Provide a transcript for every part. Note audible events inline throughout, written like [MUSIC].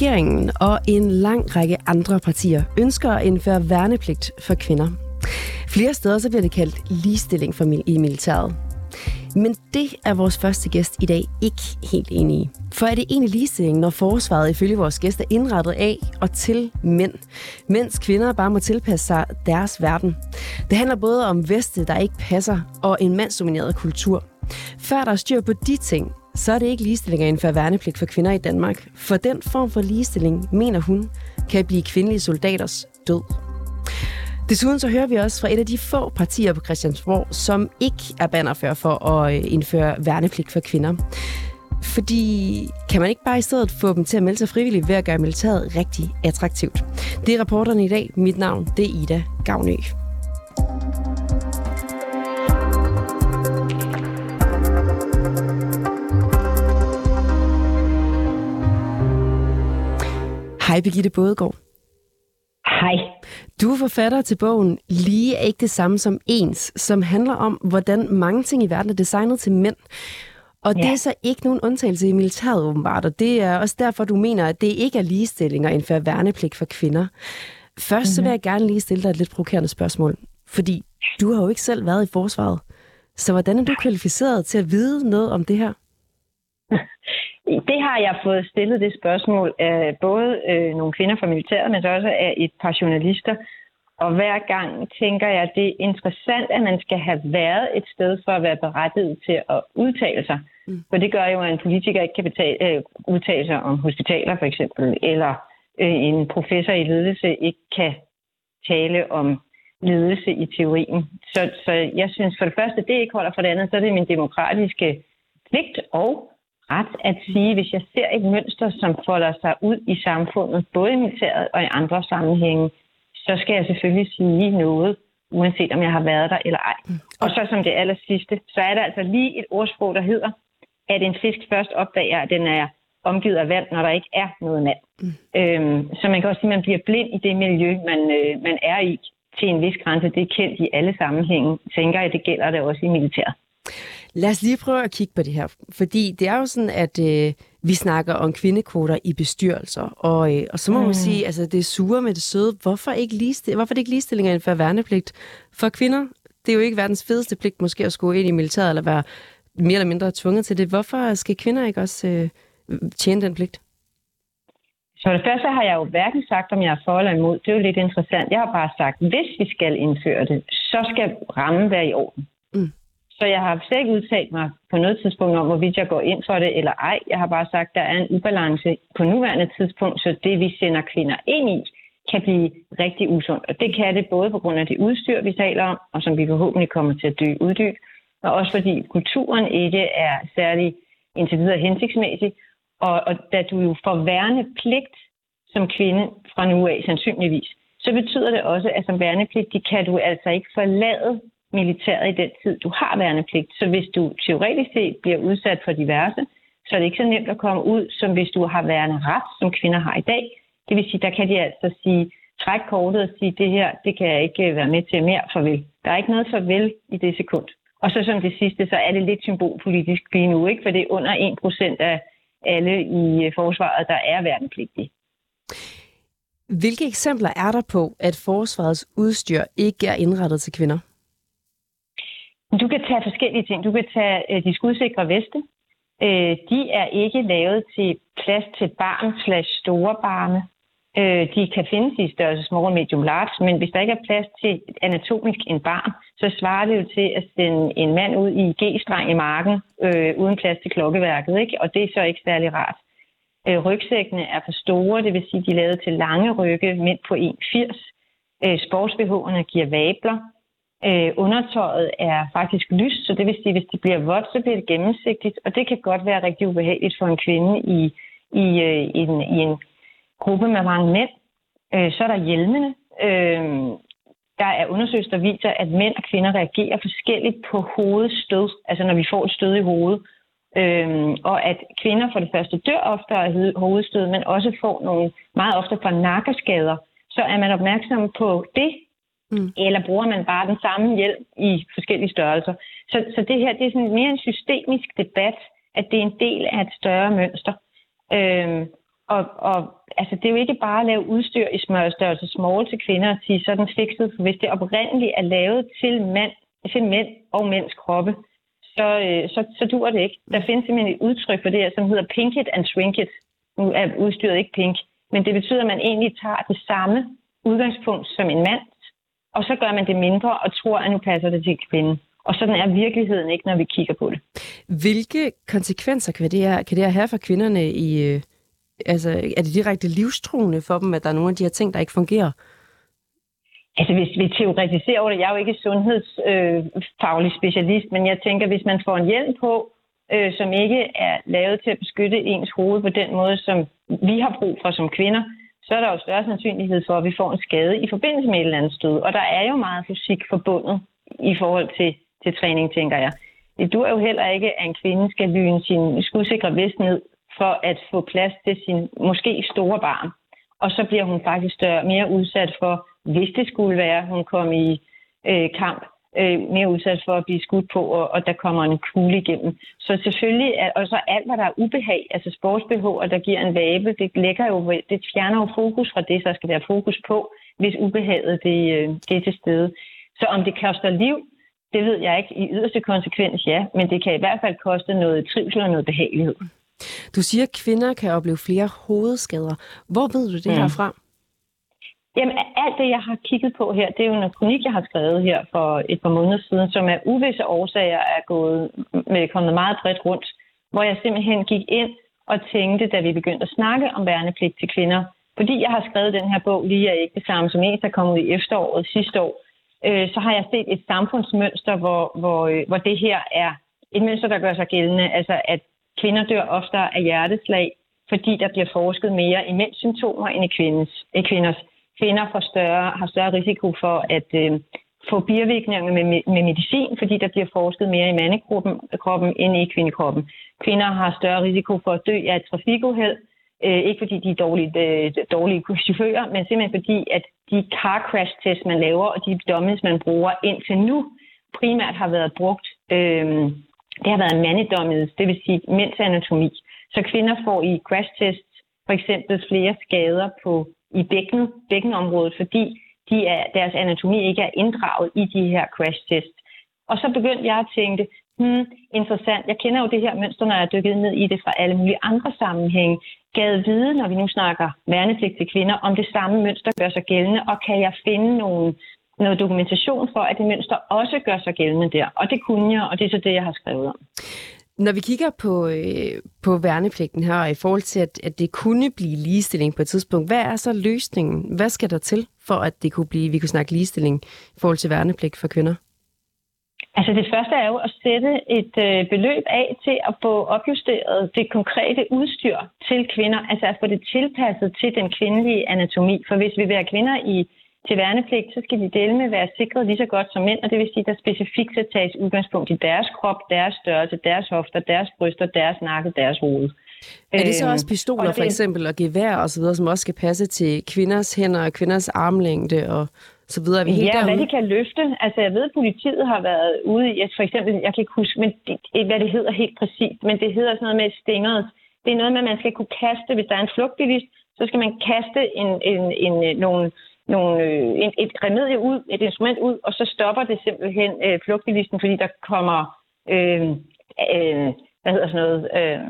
Regeringen og en lang række andre partier ønsker at indføre værnepligt for kvinder. Flere steder så bliver det kaldt ligestilling for i militæret. Men det er vores første gæst i dag ikke helt enig i. For er det egentlig ligestilling, når forsvaret ifølge vores gæster er indrettet af og til mænd, mens kvinder bare må tilpasse sig deres verden? Det handler både om veste, der ikke passer, og en mandsdomineret kultur. Før der er styr på de ting, så er det ikke ligestilling at indføre værnepligt for kvinder i Danmark. For den form for ligestilling, mener hun, kan blive kvindelige soldaters død. Desuden så hører vi også fra et af de få partier på Christiansborg, som ikke er bannerfører for at øh, indføre værnepligt for kvinder. Fordi kan man ikke bare i stedet få dem til at melde sig frivilligt ved at gøre militæret rigtig attraktivt? Det er rapporterne i dag. Mit navn det er Ida Gavnø. Hej Birgitte Bådegaard. Hej. Du er forfatter til bogen Lige er ikke det samme som ens, som handler om, hvordan mange ting i verden er designet til mænd. Og ja. det er så ikke nogen undtagelse i militæret åbenbart, og det er også derfor, du mener, at det ikke er ligestilling at indføre værnepligt for kvinder. Først mm-hmm. så vil mhm. jeg gerne lige stille dig et lidt provokerende spørgsmål, fordi du har jo ikke selv været i forsvaret. Så hvordan er du kvalificeret til at vide noget om det her? Det har jeg fået stillet det spørgsmål af både øh, nogle kvinder fra militæret, men også af et par journalister. Og hver gang tænker jeg, at det er interessant, at man skal have været et sted for at være berettiget til at udtale sig. Mm. For det gør jo, at en politiker ikke kan betale, øh, udtale sig om hospitaler for eksempel, eller øh, en professor i ledelse ikke kan tale om ledelse i teorien. Så, så jeg synes for det første, det ikke holder for det andet, så er det min demokratiske pligt og ret at sige, hvis jeg ser et mønster, som folder sig ud i samfundet, både i militæret og i andre sammenhænge, så skal jeg selvfølgelig sige noget, uanset om jeg har været der eller ej. Mm. Og så som det aller sidste, så er der altså lige et ordsprog, der hedder, at en fisk først opdager, at den er omgivet af vand, når der ikke er noget vand. Mm. Øhm, så man kan også sige, at man bliver blind i det miljø, man, øh, man er i til en vis grænse. Det er kendt i alle sammenhænge. Tænker jeg, det gælder det også i militæret. Lad os lige prøve at kigge på det her, fordi det er jo sådan, at øh, vi snakker om kvindekvoter i bestyrelser, og, øh, og så må mm. man sige, altså det er sure med det søde. Hvorfor ikke ligestilling, hvorfor det ikke ligestilling for værnepligt for kvinder? Det er jo ikke verdens fedeste pligt måske at skulle ind i militæret eller være mere eller mindre tvunget til det. Hvorfor skal kvinder ikke også øh, tjene den pligt? Så det første har jeg jo hverken sagt, om jeg er for eller imod. Det er jo lidt interessant. Jeg har bare sagt, hvis vi skal indføre det, så skal rammen være i orden. Så jeg har slet ikke udtalt mig på noget tidspunkt om, hvorvidt jeg går ind for det eller ej. Jeg har bare sagt, at der er en ubalance på nuværende tidspunkt, så det vi sender kvinder ind i, kan blive rigtig usundt. Og det kan det både på grund af det udstyr, vi taler om, og som vi forhåbentlig kommer til at dø uddyb, og også fordi kulturen ikke er særlig indtil videre hensigtsmæssig. Og, og da du jo får værnepligt som kvinde fra nu af sandsynligvis, så betyder det også, at som værnepligtig kan du altså ikke forlade militæret i den tid, du har værnepligt. Så hvis du teoretisk set bliver udsat for diverse, så er det ikke så nemt at komme ud, som hvis du har værende ret, som kvinder har i dag. Det vil sige, der kan de altså sige, træk kortet og sige, det her, det kan jeg ikke øh, være med til mere, farvel. Der er ikke noget farvel i det sekund. Og så som det sidste, så er det lidt symbolpolitisk lige nu, ikke? for det er under 1% af alle i øh, forsvaret, der er værnepligtige. Hvilke eksempler er der på, at forsvarets udstyr ikke er indrettet til kvinder? Du kan tage forskellige ting. Du kan tage øh, de skudsikre veste. Øh, de er ikke lavet til plads til barn slash store barne. Øh, de kan findes i størrelse small, medium, large, men hvis der ikke er plads til anatomisk en barn, så svarer det jo til at sende en mand ud i G-streng i marken øh, uden plads til klokkeværket, ikke? og det er så ikke særlig rart. Øh, rygsækkene er for store, det vil sige, de er lavet til lange rygge, mænd på 1,80. Øh, sportsbehoverne giver vabler. Øh, undertøjet er faktisk lyst, så det vil sige, at hvis det bliver vådt, så bliver det gennemsigtigt, og det kan godt være rigtig ubehageligt for en kvinde i, i, øh, i, en, i en gruppe med mange mænd. Øh, så er der hjelmene. Øh, der er undersøgelser, der viser, at mænd og kvinder reagerer forskelligt på hovedstød, altså når vi får et stød i hovedet. Øhm, og at kvinder for det første dør oftere af hovedstød, men også får nogle meget ofte fra nakkeskader. Så er man opmærksom på det, Mm. Eller bruger man bare den samme hjælp i forskellige størrelser? Så, så det her det er sådan mere en systemisk debat, at det er en del af et større mønster. Øhm, Og, og altså, det er jo ikke bare at lave udstyr i smørstørrelse small til kvinder og sige, sådan fikset. For hvis det oprindeligt er lavet til, mand, til mænd og mænds kroppe, så, øh, så, så dur det ikke. Der findes simpelthen et udtryk for det her, som hedder pink it and shrink it. Nu er udstyret ikke pink, men det betyder, at man egentlig tager det samme udgangspunkt som en mand, og så gør man det mindre og tror, at nu passer det til kvinden. Og sådan er virkeligheden ikke, når vi kigger på det. Hvilke konsekvenser kan det her, kan det her have for kvinderne i... Øh, altså, er det direkte livstruende for dem, at der er nogle af de her ting, der ikke fungerer? Altså, hvis vi teoretiserer over det, jeg er jo ikke sundhedsfaglig øh, specialist, men jeg tænker, hvis man får en hjelm på, øh, som ikke er lavet til at beskytte ens hoved på den måde, som vi har brug for som kvinder, så er der jo større sandsynlighed for, at vi får en skade i forbindelse med et eller andet stød. Og der er jo meget fysik forbundet i forhold til, til træning, tænker jeg. Det dur jo heller ikke, at en kvinde skal lyne sin skudsikre vest ned for at få plads til sin måske store barn. Og så bliver hun faktisk større, mere udsat for, hvis det skulle være, at hun kom i øh, kamp, øh, mere udsat for at blive skudt på, og, og der kommer en kugle igennem. Så selvfølgelig, og så alt, hvad der er ubehag, altså sportsbehov, der giver en vabe, det, lægger jo, det fjerner jo fokus fra det, der skal være fokus på, hvis ubehaget det, øh, det er til stede. Så om det koster liv, det ved jeg ikke. I yderste konsekvens, ja. Men det kan i hvert fald koste noget trivsel og noget behagelighed. Du siger, at kvinder kan opleve flere hovedskader. Hvor ved du det mm. her fra? Jamen, alt det, jeg har kigget på her, det er jo en kronik, jeg har skrevet her for et par måneder siden, som af uvisse årsager er gået med øh, kommet meget bredt rundt, hvor jeg simpelthen gik ind og tænkte, da vi begyndte at snakke om værnepligt til kvinder, fordi jeg har skrevet den her bog lige er ikke det samme som en, der kom ud i efteråret sidste år, øh, så har jeg set et samfundsmønster, hvor, hvor, øh, hvor det her er et mønster, der gør sig gældende. Altså, at kvinder dør oftere af hjerteslag, fordi der bliver forsket mere i mænds symptomer end i, kvindens, i kvinders. Kvinder får større, har større risiko for at øh, få bivirkninger med, med medicin, fordi der bliver forsket mere i mandekroppen kroppen, end i kvindekroppen. Kvinder har større risiko for at dø af et trafikuheld, øh, ikke fordi de er dårlige, øh, dårlige [LAUGHS] chauffører, men simpelthen fordi, at de car crash tests, man laver, og de dummies, man bruger indtil nu, primært har været brugt, øh, det har været mandedommet, det vil sige mænds anatomi. Så kvinder får i crash tests for eksempel flere skader på i bækken, bækkenområdet, fordi de er, deres anatomi ikke er inddraget i de her crash tests. Og så begyndte jeg at tænke, hmm, interessant, jeg kender jo det her mønster, når jeg er dykket ned i det fra alle mulige andre sammenhænge. Gad vide, når vi nu snakker værnepligt til kvinder, om det samme mønster gør sig gældende, og kan jeg finde nogle, noget dokumentation for, at det mønster også gør sig gældende der. Og det kunne jeg, og det er så det, jeg har skrevet om. Når vi kigger på, øh, på værnepligten her, og i forhold til, at, at det kunne blive ligestilling på et tidspunkt, hvad er så løsningen? Hvad skal der til, for at det kunne blive, vi kunne snakke ligestilling i forhold til værnepligt for kvinder? Altså det første er jo at sætte et øh, beløb af til at få opjusteret det konkrete udstyr til kvinder, altså at få det tilpasset til den kvindelige anatomi. For hvis vi vil have kvinder i til værnepligt, så skal de dele med være sikret lige så godt som mænd, og det vil sige, at der specifikt skal tages udgangspunkt i deres krop, deres størrelse, deres hofter, deres bryster, deres nakke, deres hoved. Er det så også øhm, pistoler det, for eksempel og gevær og så videre, som også skal passe til kvinders hænder og kvinders armlængde og så videre? Er vi ja, derude? hvad de kan løfte. Altså jeg ved, at politiet har været ude i, for eksempel, jeg kan ikke huske, men det, hvad det hedder helt præcist, men det hedder sådan noget med stingeret. Det er noget med, at man skal kunne kaste, hvis der er en flugtbilist, så skal man kaste en, en, en, nogle nogle, øh, et, et remedie ud, et instrument ud, og så stopper det simpelthen øh, flugtbilisten, fordi der kommer, øh, øh, hvad hedder sådan noget, øh,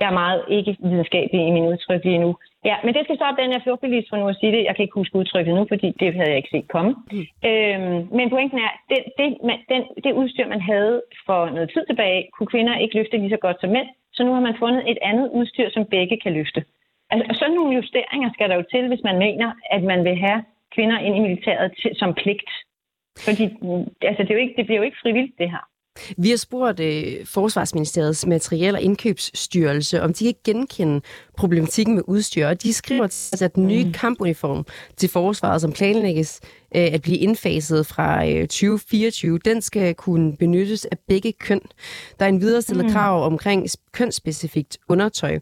jeg er meget ikke videnskabelig i min udtryk lige nu. Ja, men det skal stoppe den her flugtbilist, for nu at sige det. Jeg kan ikke huske udtrykket nu, fordi det havde jeg ikke set komme. Mm. Øhm, men pointen er, det, det, man, den, det udstyr, man havde for noget tid tilbage, kunne kvinder ikke løfte lige så godt som mænd. Så nu har man fundet et andet udstyr, som begge kan løfte. Altså, sådan nogle justeringer skal der jo til, hvis man mener, at man vil have kvinder ind i militæret til, som pligt. Fordi altså, det, er jo ikke, det bliver jo ikke frivilligt, det her. Vi har spurgt uh, Forsvarsministeriets materiel- og indkøbsstyrelse, om de kan genkende problematikken med udstyr, og de skriver at den nye mm. kampuniform til forsvaret, som planlægges uh, at blive indfaset fra øh, 2024, den skal kunne benyttes af begge køn. Der er en viderestillet mm. krav omkring kønsspecifikt undertøj.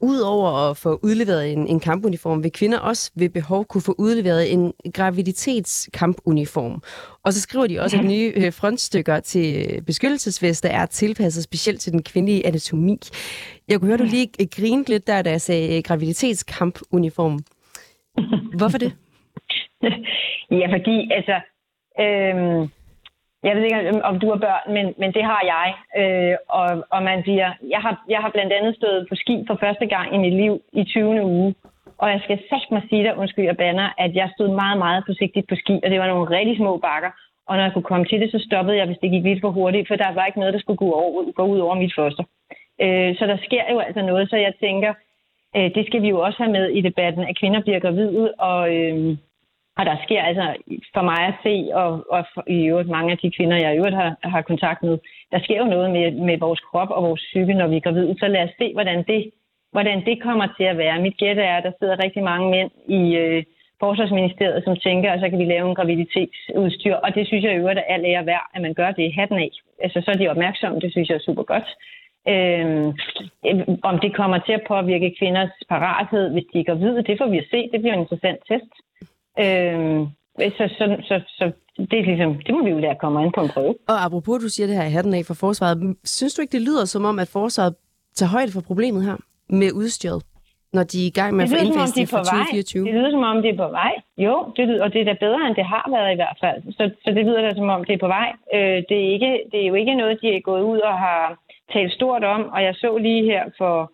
Udover at få udleveret en, en kampuniform, vil kvinder også ved behov kunne få udleveret en graviditetskampuniform. Og så skriver de også, at nye øh, frontstykker til øh, beskyttelsesveste er tilpasset specielt til den kvindelige anatomi. Jeg kunne høre, du lige grinede lidt der, da jeg sagde øh, graviditetskampuniform. Hvorfor det? [LAUGHS] ja, fordi altså... Øhm jeg ved ikke, om du har børn, men, men det har jeg. Øh, og, og man siger, jeg har, jeg har blandt andet stået på ski for første gang i mit liv i 20. uge. Og jeg skal sagt mig sige dig, undskyld, jeg banner, at jeg stod meget, meget forsigtigt på ski, og det var nogle rigtig små bakker. Og når jeg kunne komme til det, så stoppede jeg, hvis det gik lidt for hurtigt, for der var ikke noget, der skulle gå, over, gå ud over mit foster. Øh, så der sker jo altså noget, så jeg tænker, øh, det skal vi jo også have med i debatten, at kvinder bliver gravide, og, øh, og der sker altså for mig at se, og, og for, i øvrigt mange af de kvinder, jeg i øvrigt har, har kontakt med, der sker jo noget med, med vores krop og vores psyke, når vi er gravide. Så lad os se, hvordan det, hvordan det kommer til at være. Mit gæt er, at der sidder rigtig mange mænd i øh, Forsvarsministeriet, som tænker, at så kan vi lave en graviditetsudstyr. Og det synes jeg i øvrigt er alt ære værd, at man gør det i hatten af. Altså, så er de opmærksomme. Det synes jeg er super godt. Øhm, om det kommer til at påvirke kvinders parathed, hvis de er gravide, det får vi at se. Det bliver en interessant test. Øh, så, så, så, så det, er ligesom, det må vi jo lære at komme ind på en prøve. Og apropos, du siger det her i hatten af for forsvaret. Synes du ikke, det lyder som om, at forsvaret tager højde for problemet her med udstyret? når de er i gang med at få indfast det fra 2024? Det lyder som om, det er på vej. Jo, det lyder, og det er da bedre, end det har været i hvert fald. Så, så det lyder da som om, det er på vej. Øh, det, er ikke, det er jo ikke noget, de er gået ud og har talt stort om, og jeg så lige her for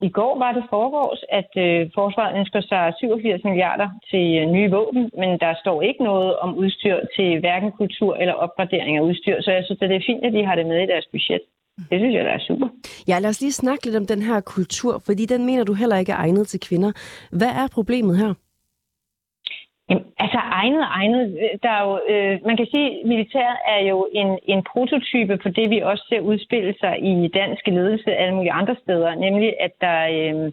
i går var det forårs, at øh, forsvaret ønsker sig 87 milliarder til øh, nye våben, men der står ikke noget om udstyr til hverken kultur eller opgradering af udstyr, så jeg synes, at det er fint, at de har det med i deres budget. Det synes jeg, der er super. Ja, lad os lige snakke lidt om den her kultur, fordi den mener du heller ikke er egnet til kvinder. Hvad er problemet her? Jamen, altså egnet og egnet, øh, der er jo, øh, man kan sige, at militæret er jo en, en prototype på det, vi også ser udspille sig i dansk ledelse alle mulige andre steder, nemlig at der øh,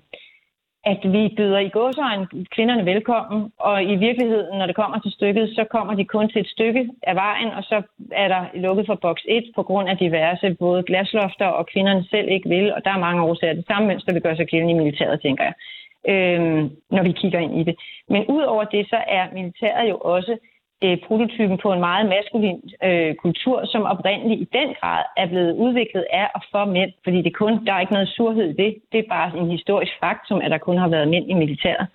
at vi byder i gåsøjne kvinderne velkommen, og i virkeligheden, når det kommer til stykket, så kommer de kun til et stykke af vejen, og så er der lukket for boks 1 på grund af diverse både glaslofter og kvinderne selv ikke vil, og der er mange årsager. Det samme mønster vil gøre sig gældende i militæret, tænker jeg øh, når vi kigger ind i det. Men udover det, så er militæret jo også øh, prototypen på en meget maskulin øh, kultur, som oprindeligt i den grad er blevet udviklet af og for mænd, fordi det kun, der er ikke noget surhed i det. Det er bare en historisk faktum, at der kun har været mænd i militæret.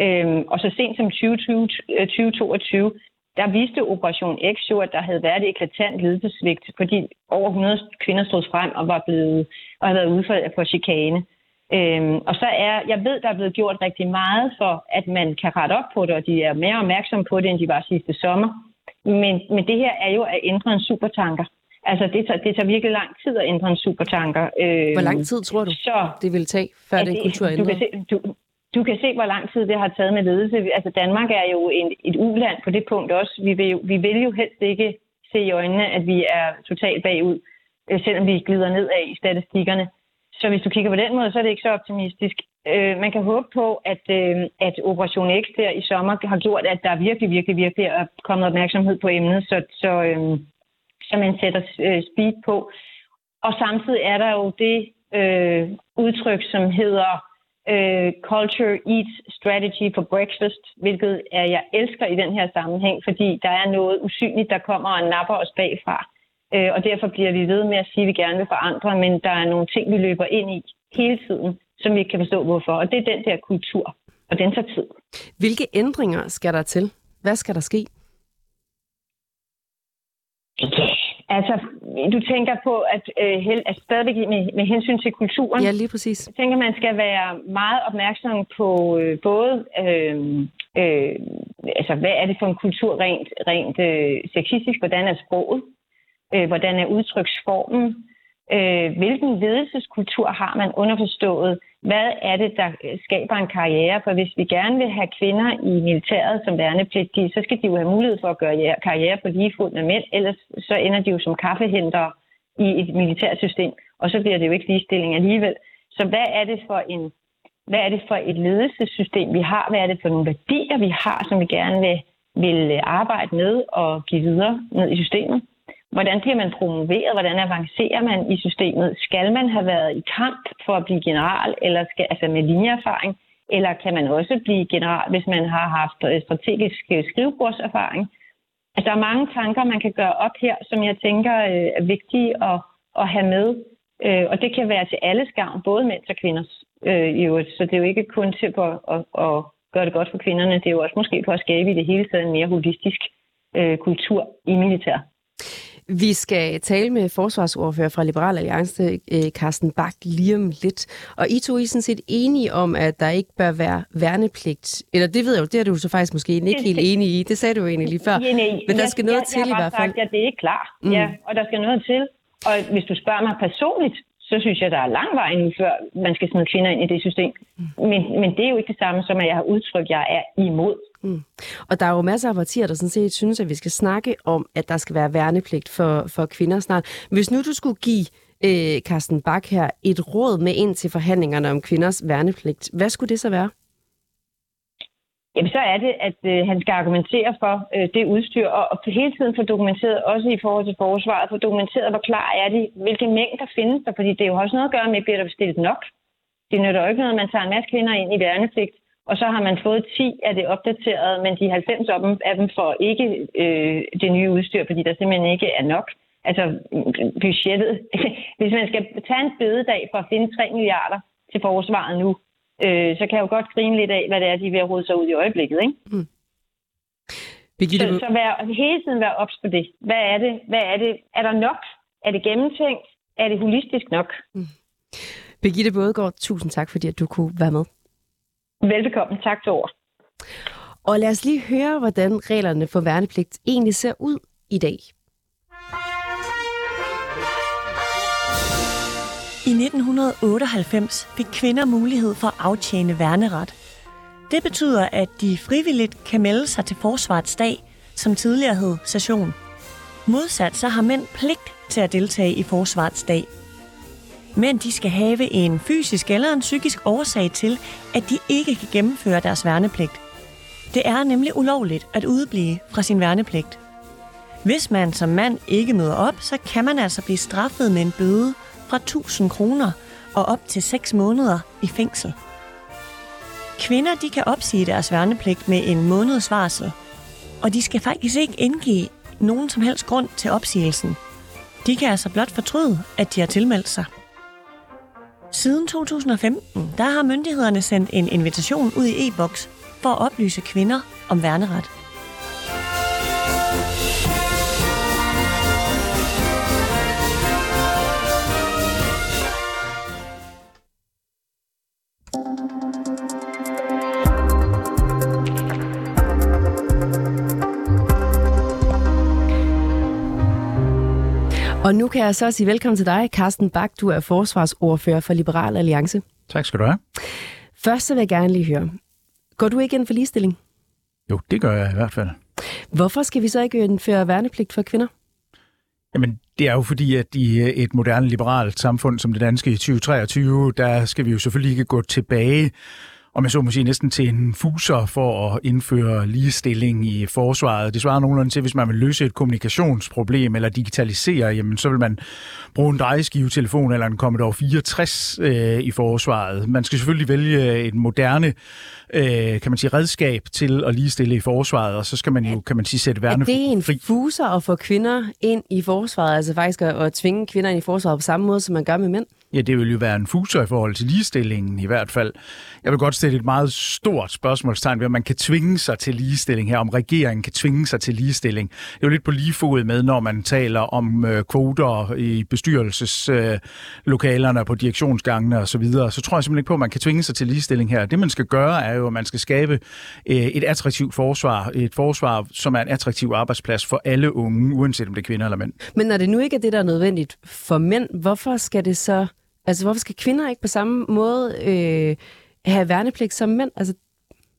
Øhm, og så sent som 2020, 2022, øh, der viste Operation X jo, at der havde været et eklatant ledelsesvigt, fordi over 100 kvinder stod frem og var blevet og havde været udsat for chikane. Øhm, og så er, jeg ved, der er blevet gjort rigtig meget for, at man kan rette op på det, og de er mere opmærksomme på det, end de var sidste sommer. Men, men det her er jo at ændre en supertanker. Altså, det tager, det tager virkelig lang tid at ændre en supertanker. Øhm, hvor lang tid tror du, så, det vil tage, før det, den kultur ændrer? Du kan, se, du, du kan se, hvor lang tid det har taget med ledelse. Altså, Danmark er jo en, et uland på det punkt også. Vi vil, jo, vi vil jo helst ikke se i øjnene, at vi er totalt bagud, øh, selvom vi glider nedad i statistikkerne. Så hvis du kigger på den måde, så er det ikke så optimistisk. Øh, man kan håbe på, at, øh, at Operation X der i sommer har gjort, at der virkelig, virkelig, virkelig er kommet opmærksomhed på emnet, så, så, øh, så man sætter øh, speed på. Og samtidig er der jo det øh, udtryk, som hedder øh, Culture Eats Strategy for Breakfast, hvilket er, jeg elsker i den her sammenhæng, fordi der er noget usynligt, der kommer og napper os bagfra. Øh, og derfor bliver vi ved med at sige, at vi gerne vil forandre, men der er nogle ting, vi løber ind i hele tiden, som vi ikke kan forstå hvorfor. Og det er den der kultur, og den tager tid. Hvilke ændringer skal der til? Hvad skal der ske? Altså, du tænker på, at, øh, at stadigvæk med, med hensyn til kulturen... Ja, lige præcis. Jeg tænker, man skal være meget opmærksom på øh, både... Øh, øh, altså, hvad er det for en kultur rent, rent øh, sexistisk? Hvordan er sproget? Øh, hvordan er udtryksformen, øh, hvilken ledelseskultur har man underforstået, hvad er det, der skaber en karriere? For hvis vi gerne vil have kvinder i militæret som værnepligtige, så skal de jo have mulighed for at gøre karriere på lige fod med mænd, ellers så ender de jo som kaffehenter i et militært system, og så bliver det jo ikke ligestilling alligevel. Så hvad er det for en hvad er det for et ledelsessystem, vi har? Hvad er det for nogle værdier, vi har, som vi gerne vil, vil arbejde med og give videre ned i systemet? Hvordan bliver man promoveret? Hvordan avancerer man i systemet? Skal man have været i kamp for at blive general, eller skal, altså med linjeerfaring? Eller kan man også blive general, hvis man har haft strategisk øh, skrivebordserfaring? Altså, der er mange tanker, man kan gøre op her, som jeg tænker øh, er vigtige at, at have med. Øh, og det kan være til alles gavn, både mænds og kvinders øh, i øvrigt. Så det er jo ikke kun til at, at, at gøre det godt for kvinderne, det er jo også måske på at skabe i det hele taget en mere holistisk øh, kultur i militær. Vi skal tale med forsvarsordfører fra Liberal Alliance, øh, Carsten Bak, lige om lidt. Og I to er sådan set enige om, at der ikke bør være værnepligt. Eller det ved jeg jo, det er du så faktisk måske ikke helt [LAUGHS] enig i. Det sagde du jo egentlig lige før. Men der skal noget jeg, til jeg i hvert fald. Jeg sagt, at det er ikke klar. Mm. Ja, og der skal noget til. Og hvis du spørger mig personligt, så synes jeg, der er lang vej nu, før man skal smide kvinder ind i det system. Mm. Men, men det er jo ikke det samme, som at jeg har udtrykt, at jeg er imod. Mm. Og der er jo masser af partier, der sådan set synes, at vi skal snakke om, at der skal være værnepligt for, for kvinder snart. Hvis nu du skulle give øh, Carsten Bak her et råd med ind til forhandlingerne om kvinders værnepligt, hvad skulle det så være? Jamen, så er det, at øh, han skal argumentere for øh, det udstyr, og, og hele tiden få dokumenteret, også i forhold til forsvaret, få dokumenteret, hvor klar er de, hvilke mængder findes der, fordi det er jo også noget at gøre med, bliver der bestilt nok. Det nytter jo ikke noget, at man tager en masse kvinder ind i værnepligt, og så har man fået 10 af det opdateret, men de 90 af dem, af dem får ikke øh, det nye udstyr, fordi der simpelthen ikke er nok. Altså budgettet. [LAUGHS] Hvis man skal tage en bededag for at finde 3 milliarder til forsvaret nu, øh, så kan jeg jo godt grine lidt af, hvad det er, de er ved at rode sig ud i øjeblikket. Ikke? Mm. Birgitte... Så, så vær, hele tiden være ops på det. Hvad er det? Hvad er det? Er der nok? Er det gennemtænkt? Er det holistisk nok? Mm. Birgitte Bådegaard, tusind tak, fordi at du kunne være med. Velbekomme. Tak til ord. Og lad os lige høre, hvordan reglerne for værnepligt egentlig ser ud i dag. I 1998 fik kvinder mulighed for at aftjene værneret. Det betyder, at de frivilligt kan melde sig til Forsvarets dag, som tidligere hed session. Modsat så har mænd pligt til at deltage i Forsvarets dag. Men de skal have en fysisk eller en psykisk årsag til, at de ikke kan gennemføre deres værnepligt. Det er nemlig ulovligt at udblive fra sin værnepligt. Hvis man som mand ikke møder op, så kan man altså blive straffet med en bøde fra 1000 kroner og op til 6 måneder i fængsel. Kvinder de kan opsige deres værnepligt med en måneds varsel, og de skal faktisk ikke indgive nogen som helst grund til opsigelsen. De kan altså blot fortryde, at de har tilmeldt sig. Siden 2015 der har myndighederne sendt en invitation ud i e-boks for at oplyse kvinder om værneret. Og nu kan jeg så sige velkommen til dig, Carsten Bak. Du er forsvarsordfører for Liberal Alliance. Tak skal du have. Først så vil jeg gerne lige høre, går du ikke ind for ligestilling? Jo, det gør jeg i hvert fald. Hvorfor skal vi så ikke indføre værnepligt for kvinder? Jamen, det er jo fordi, at i et moderne liberalt samfund som det danske i 2023, der skal vi jo selvfølgelig ikke gå tilbage om jeg så må sige, næsten til en fuser for at indføre ligestilling i forsvaret. Det svarer nogenlunde til, hvis man vil løse et kommunikationsproblem eller digitalisere, jamen så vil man bruge en drejeskivetelefon eller en Commodore 64 øh, i forsvaret. Man skal selvfølgelig vælge et moderne øh, kan man sige, redskab til at ligestille i forsvaret, og så skal man jo, kan man sige, sætte værne fri. Er det en fuser at få kvinder ind i forsvaret, altså faktisk at, at tvinge kvinder ind i forsvaret på samme måde, som man gør med mænd? Ja, det vil jo være en fuser i forhold til ligestillingen i hvert fald. Jeg vil godt stille et meget stort spørgsmålstegn ved, om man kan tvinge sig til ligestilling her, om regeringen kan tvinge sig til ligestilling. Det er jo lidt på lige fod med, når man taler om øh, kvoter i bestyrelseslokalerne, øh, på direktionsgangene osv., så, videre. så tror jeg simpelthen ikke på, at man kan tvinge sig til ligestilling her. Det, man skal gøre, er jo, at man skal skabe øh, et attraktivt forsvar, et forsvar, som er en attraktiv arbejdsplads for alle unge, uanset om det er kvinder eller mænd. Men når det nu ikke er det, der er nødvendigt for mænd, hvorfor skal det så Altså, hvorfor skal kvinder ikke på samme måde øh, have værnepligt som mænd? Altså,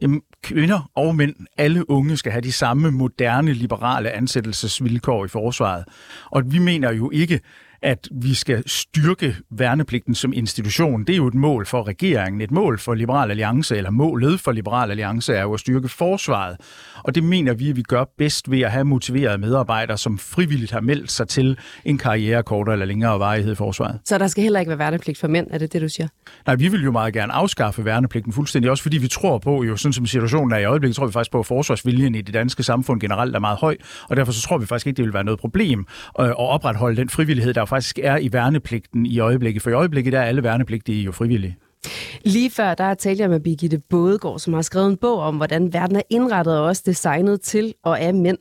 Jamen, kvinder og mænd, alle unge skal have de samme moderne, liberale ansættelsesvilkår i forsvaret. Og vi mener jo ikke, at vi skal styrke værnepligten som institution. Det er jo et mål for regeringen. Et mål for Liberal Alliance, eller målet for Liberal Alliance, er jo at styrke forsvaret. Og det mener vi, at vi gør bedst ved at have motiverede medarbejdere, som frivilligt har meldt sig til en karriere kortere eller længere varighed i forsvaret. Så der skal heller ikke være værnepligt for mænd, er det det, du siger? Nej, vi vil jo meget gerne afskaffe værnepligten fuldstændig, også fordi vi tror på, jo sådan som situationen er i øjeblikket, tror vi faktisk på, at forsvarsviljen i det danske samfund generelt er meget høj, og derfor så tror vi faktisk ikke, det vil være noget problem øh, at opretholde den frivillighed, der faktisk er i værnepligten i øjeblikket. For i øjeblikket der er alle værnepligtige jo frivillige. Lige før, der talte jeg med Birgitte Bådegård, som har skrevet en bog om, hvordan verden er indrettet og også designet til og af mænd.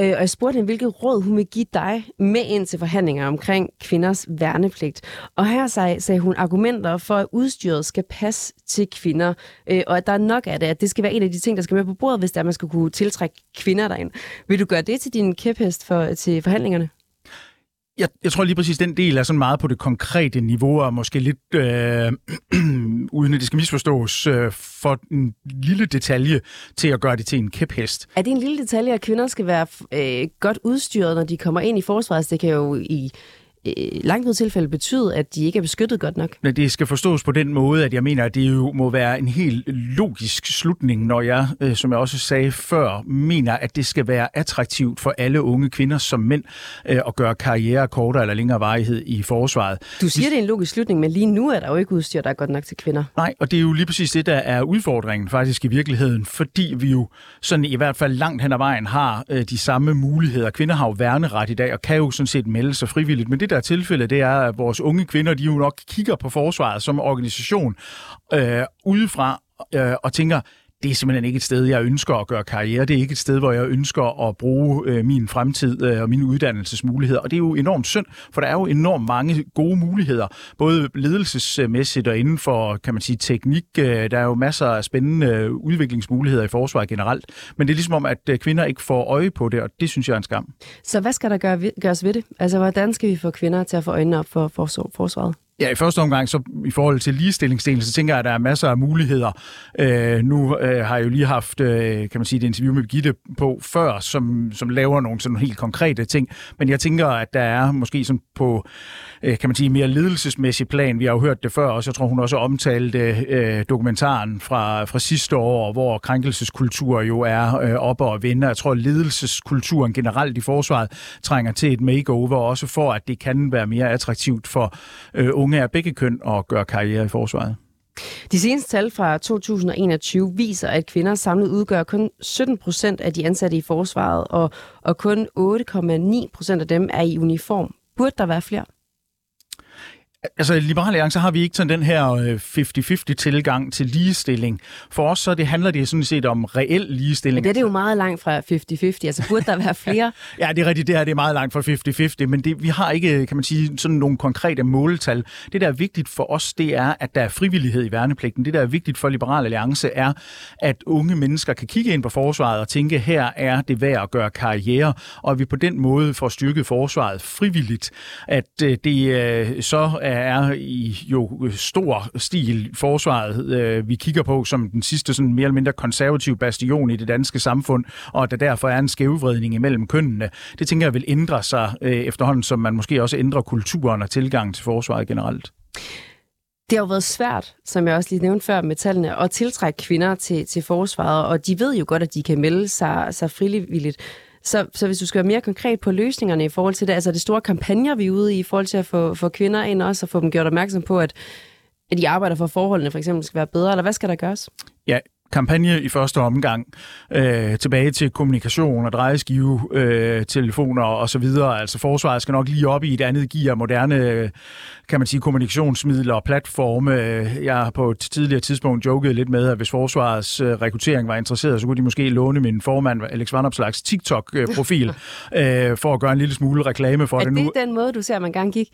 Øh, og jeg spurgte hende, hvilket råd hun vil give dig med ind til forhandlinger omkring kvinders værnepligt. Og her sagde, hun argumenter for, at udstyret skal passe til kvinder, øh, og at der er nok af det, at det skal være en af de ting, der skal med på bordet, hvis der man skal kunne tiltrække kvinder derind. Vil du gøre det til din kæphest for, til forhandlingerne? Jeg, jeg tror lige præcis, den del er sådan meget på det konkrete niveau, og måske lidt, øh, [CLEARS THROAT] uden at det skal misforstås, øh, for en lille detalje til at gøre det til en kæphest. Er det en lille detalje, at kvinder skal være øh, godt udstyret, når de kommer ind i forsvaret? Altså, det kan jo i øh, langt tilfælde betyde, at de ikke er beskyttet godt nok? Men det skal forstås på den måde, at jeg mener, at det jo må være en helt logisk slutning, når jeg, øh, som jeg også sagde før, mener, at det skal være attraktivt for alle unge kvinder som mænd øh, at gøre karriere kortere eller længere varighed i forsvaret. Du siger, det er en logisk slutning, men lige nu er der jo ikke udstyr, der er godt nok til kvinder. Nej, og det er jo lige præcis det, der er udfordringen faktisk i virkeligheden, fordi vi jo sådan i hvert fald langt hen ad vejen har de samme muligheder. Kvinder har jo værneret i dag og kan jo sådan set melde sig frivilligt, men det der er tilfældet, det er, at vores unge kvinder, de jo nok kigger på forsvaret som organisation øh, udefra øh, og tænker, det er simpelthen ikke et sted, jeg ønsker at gøre karriere. Det er ikke et sted, hvor jeg ønsker at bruge øh, min fremtid øh, og mine uddannelsesmuligheder. Og det er jo enormt synd, for der er jo enormt mange gode muligheder, både ledelsesmæssigt og inden for, kan man sige, teknik. Øh, der er jo masser af spændende øh, udviklingsmuligheder i forsvaret generelt. Men det er ligesom om, at øh, kvinder ikke får øje på det, og det synes jeg er en skam. Så hvad skal der gøre, gøres ved det? Altså, hvordan skal vi få kvinder til at få øjnene op for forsvaret? Ja, i første omgang, så i forhold til ligestillingsdelen, så tænker jeg, at der er masser af muligheder. Øh, nu øh, har jeg jo lige haft, øh, kan man sige, et interview med Gitte på før, som, som laver nogle sådan helt konkrete ting. Men jeg tænker, at der er måske sådan på, øh, kan man sige, mere ledelsesmæssig plan. Vi har jo hørt det før, også. jeg tror, hun også omtalte øh, dokumentaren fra, fra sidste år, hvor krænkelseskultur jo er øh, oppe og vende. Jeg tror, ledelseskulturen generelt i forsvaret trænger til et makeover, også for, at det kan være mere attraktivt for øh, unge af begge køn at gøre karriere i forsvaret. De seneste tal fra 2021 viser, at kvinder samlet udgør kun 17 procent af de ansatte i forsvaret, og, og kun 8,9 procent af dem er i uniform. Burde der være flere? Altså i Liberale Alliance har vi ikke sådan den her 50-50 øh, tilgang til ligestilling. For os så det handler det sådan set om reel ligestilling. Men det er det jo meget langt fra 50-50. Altså burde der være [LAUGHS] flere? ja, det er rigtigt. Det her det er meget langt fra 50-50. Men det, vi har ikke, kan man sige, sådan nogle konkrete måltal. Det, der er vigtigt for os, det er, at der er frivillighed i værnepligten. Det, der er vigtigt for Liberale Alliance, er, at unge mennesker kan kigge ind på forsvaret og tænke, her er det værd at gøre karriere, og at vi på den måde får styrket forsvaret frivilligt. At øh, det øh, så er i jo stor stil forsvaret, øh, vi kigger på som den sidste sådan mere eller mindre konservative bastion i det danske samfund, og at der derfor er en skævvredning imellem kønnene. Det tænker jeg vil ændre sig øh, efterhånden, som man måske også ændrer kulturen og tilgangen til forsvaret generelt. Det har jo været svært, som jeg også lige nævnte før med tallene, at tiltrække kvinder til, til forsvaret, og de ved jo godt, at de kan melde sig, sig frivilligt. Så, så hvis du skal være mere konkret på løsningerne i forhold til det, altså det store kampagner, vi er ude i, i forhold til at få, få kvinder ind også, og få dem gjort opmærksom på, at, at de arbejder for, forholdene for eksempel skal være bedre, eller hvad skal der gøres? Ja, kampagne i første omgang øh, tilbage til kommunikation og drejeskive, øh, telefoner og så videre. Altså forsvaret skal nok lige op i et andet gear, moderne kan man sige, kommunikationsmidler og platforme. Jeg har på et tidligere tidspunkt joket lidt med, at hvis forsvarets øh, rekruttering var interesseret, så kunne de måske låne min formand, Alex Vanopslags TikTok-profil, [LAUGHS] øh, for at gøre en lille smule reklame for er det nu. Er det den måde, du ser, man gang gik?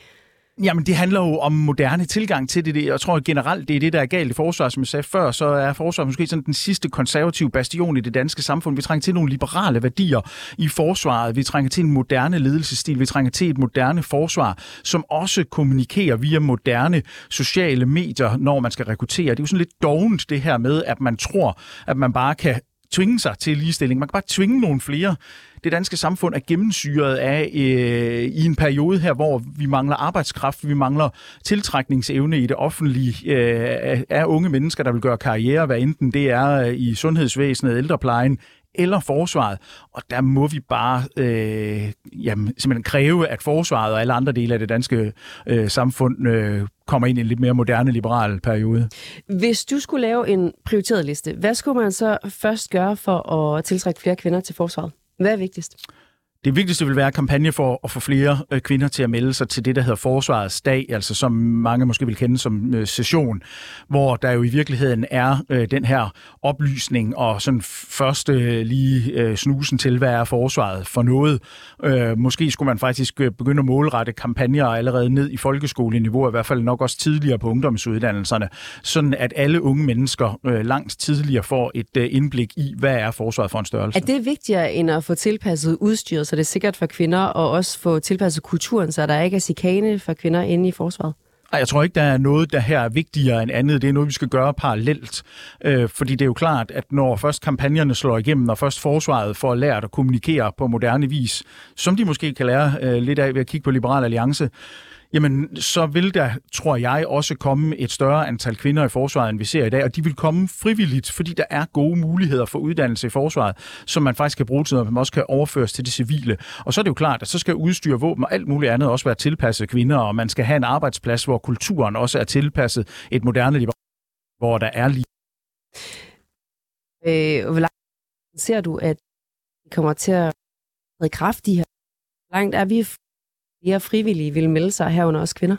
Jamen, det handler jo om moderne tilgang til det. Jeg tror generelt, det er det, der er galt i forsvaret. Som jeg sagde før, så er forsvaret måske sådan den sidste konservative bastion i det danske samfund. Vi trænger til nogle liberale værdier i forsvaret. Vi trænger til en moderne ledelsesstil. Vi trænger til et moderne forsvar, som også kommunikerer via moderne sociale medier, når man skal rekruttere. Det er jo sådan lidt dovent, det her med, at man tror, at man bare kan tvinge sig til ligestilling. Man kan bare tvinge nogle flere. Det danske samfund er gennemsyret af øh, i en periode her, hvor vi mangler arbejdskraft, vi mangler tiltrækningsevne i det offentlige øh, af unge mennesker, der vil gøre karriere, hvad enten det er øh, i sundhedsvæsenet, ældreplejen eller forsvaret. Og der må vi bare øh, jamen, simpelthen kræve, at forsvaret og alle andre dele af det danske øh, samfund øh, kommer ind i en lidt mere moderne liberal periode. Hvis du skulle lave en prioriteret liste, hvad skulle man så først gøre for at tiltrække flere kvinder til forsvaret? Hvad er vigtigst? Det vigtigste vil være kampagne for at få flere øh, kvinder til at melde sig til det, der hedder Forsvarets Dag, altså som mange måske vil kende som øh, session, hvor der jo i virkeligheden er øh, den her oplysning og sådan første øh, lige øh, snusen til, hvad er forsvaret for noget. Øh, måske skulle man faktisk øh, begynde at målrette kampagner allerede ned i folkeskoleniveau, i hvert fald nok også tidligere på ungdomsuddannelserne, sådan at alle unge mennesker øh, langt tidligere får et øh, indblik i, hvad er forsvaret for en størrelse. Er det vigtigere end at få tilpasset udstyret, så det er sikkert for kvinder, og også få tilpasset kulturen, så der ikke er chikane for kvinder inde i forsvaret? Ej, jeg tror ikke, der er noget, der her er vigtigere end andet. Det er noget, vi skal gøre parallelt. Øh, fordi det er jo klart, at når først kampagnerne slår igennem, og først forsvaret får lært at kommunikere på moderne vis, som de måske kan lære øh, lidt af ved at kigge på Liberal Alliance, jamen så vil der, tror jeg, også komme et større antal kvinder i forsvaret, end vi ser i dag, og de vil komme frivilligt, fordi der er gode muligheder for uddannelse i forsvaret, som man faktisk kan bruge til noget, man også kan overføres til det civile. Og så er det jo klart, at så skal udstyr, våben og alt muligt andet også være tilpasset kvinder, og man skal have en arbejdsplads, hvor kulturen også er tilpasset et moderne liv, hvor der er lige. Øh, hvor langt ser du, at det kommer til at træde kraft de her? Hvor langt er vi flere frivillige vil melde sig herunder også kvinder?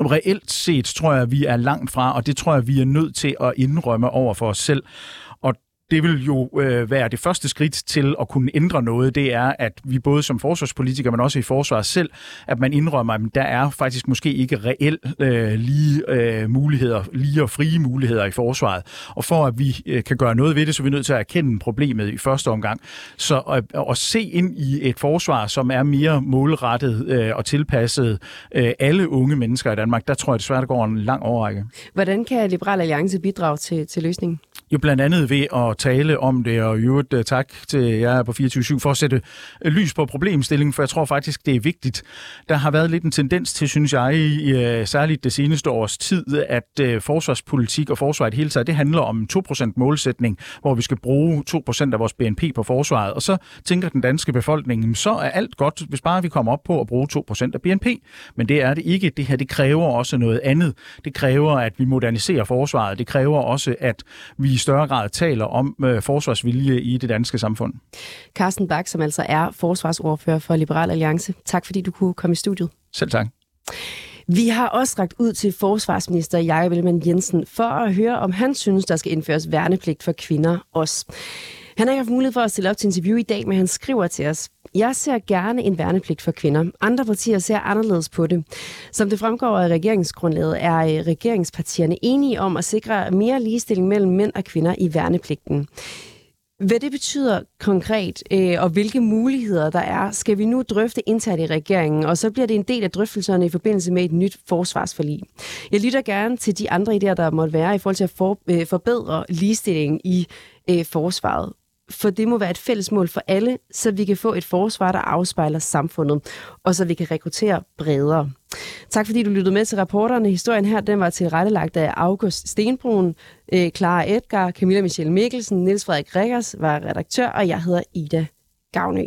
Reelt set tror jeg, at vi er langt fra, og det tror jeg, vi er nødt til at indrømme over for os selv det vil jo øh, være det første skridt til at kunne ændre noget. Det er, at vi både som forsvarspolitikere, men også i forsvaret selv, at man indrømmer, at der er faktisk måske ikke reelt øh, lige øh, muligheder, lige og frie muligheder i forsvaret. Og for at vi øh, kan gøre noget ved det, så er vi nødt til at erkende problemet i første omgang. Så at, at se ind i et forsvar, som er mere målrettet øh, og tilpasset øh, alle unge mennesker i Danmark, der tror jeg desværre, der går en lang overrække. Hvordan kan Liberal Alliance bidrage til, til løsningen? Jo, blandt andet ved at tale om det, og i øvrigt øh, tak til jer på 24 for at sætte øh, lys på problemstillingen, for jeg tror faktisk, det er vigtigt. Der har været lidt en tendens til, synes jeg, i øh, særligt det seneste års tid, at forsvarspolitik og forsvaret hele taget, det handler om 2% målsætning, hvor vi skal bruge 2% af vores BNP på forsvaret, og så tænker den danske befolkning, så er alt godt, hvis bare vi kommer op på at bruge 2% af BNP. Men det er det ikke. Det her, det kræver også noget andet. Det kræver, at vi moderniserer forsvaret. Det kræver også, at vi i større grad taler om øh, forsvarsvilje i det danske samfund. Carsten Bak, som altså er forsvarsordfører for Liberal Alliance. Tak fordi du kunne komme i studiet. Selv tak. Vi har også ragt ud til forsvarsminister Jakob Ellemann Jensen for at høre, om han synes, der skal indføres værnepligt for kvinder også. Han har ikke haft mulighed for at stille op til interview i dag, men han skriver til os, jeg ser gerne en værnepligt for kvinder. Andre partier ser anderledes på det. Som det fremgår af regeringsgrundlaget, er øh, regeringspartierne enige om at sikre mere ligestilling mellem mænd og kvinder i værnepligten. Hvad det betyder konkret, øh, og hvilke muligheder der er, skal vi nu drøfte internt i regeringen, og så bliver det en del af drøftelserne i forbindelse med et nyt forsvarsforlig. Jeg lytter gerne til de andre idéer, der måtte være i forhold til at for, øh, forbedre ligestillingen i øh, forsvaret for det må være et fælles mål for alle, så vi kan få et forsvar, der afspejler samfundet, og så vi kan rekruttere bredere. Tak fordi du lyttede med til rapporterne. Historien her den var tilrettelagt af August Stenbrun, øh, Clara Edgar, Camilla Michelle Mikkelsen, Niels Frederik Rikkers var redaktør, og jeg hedder Ida Gavnø.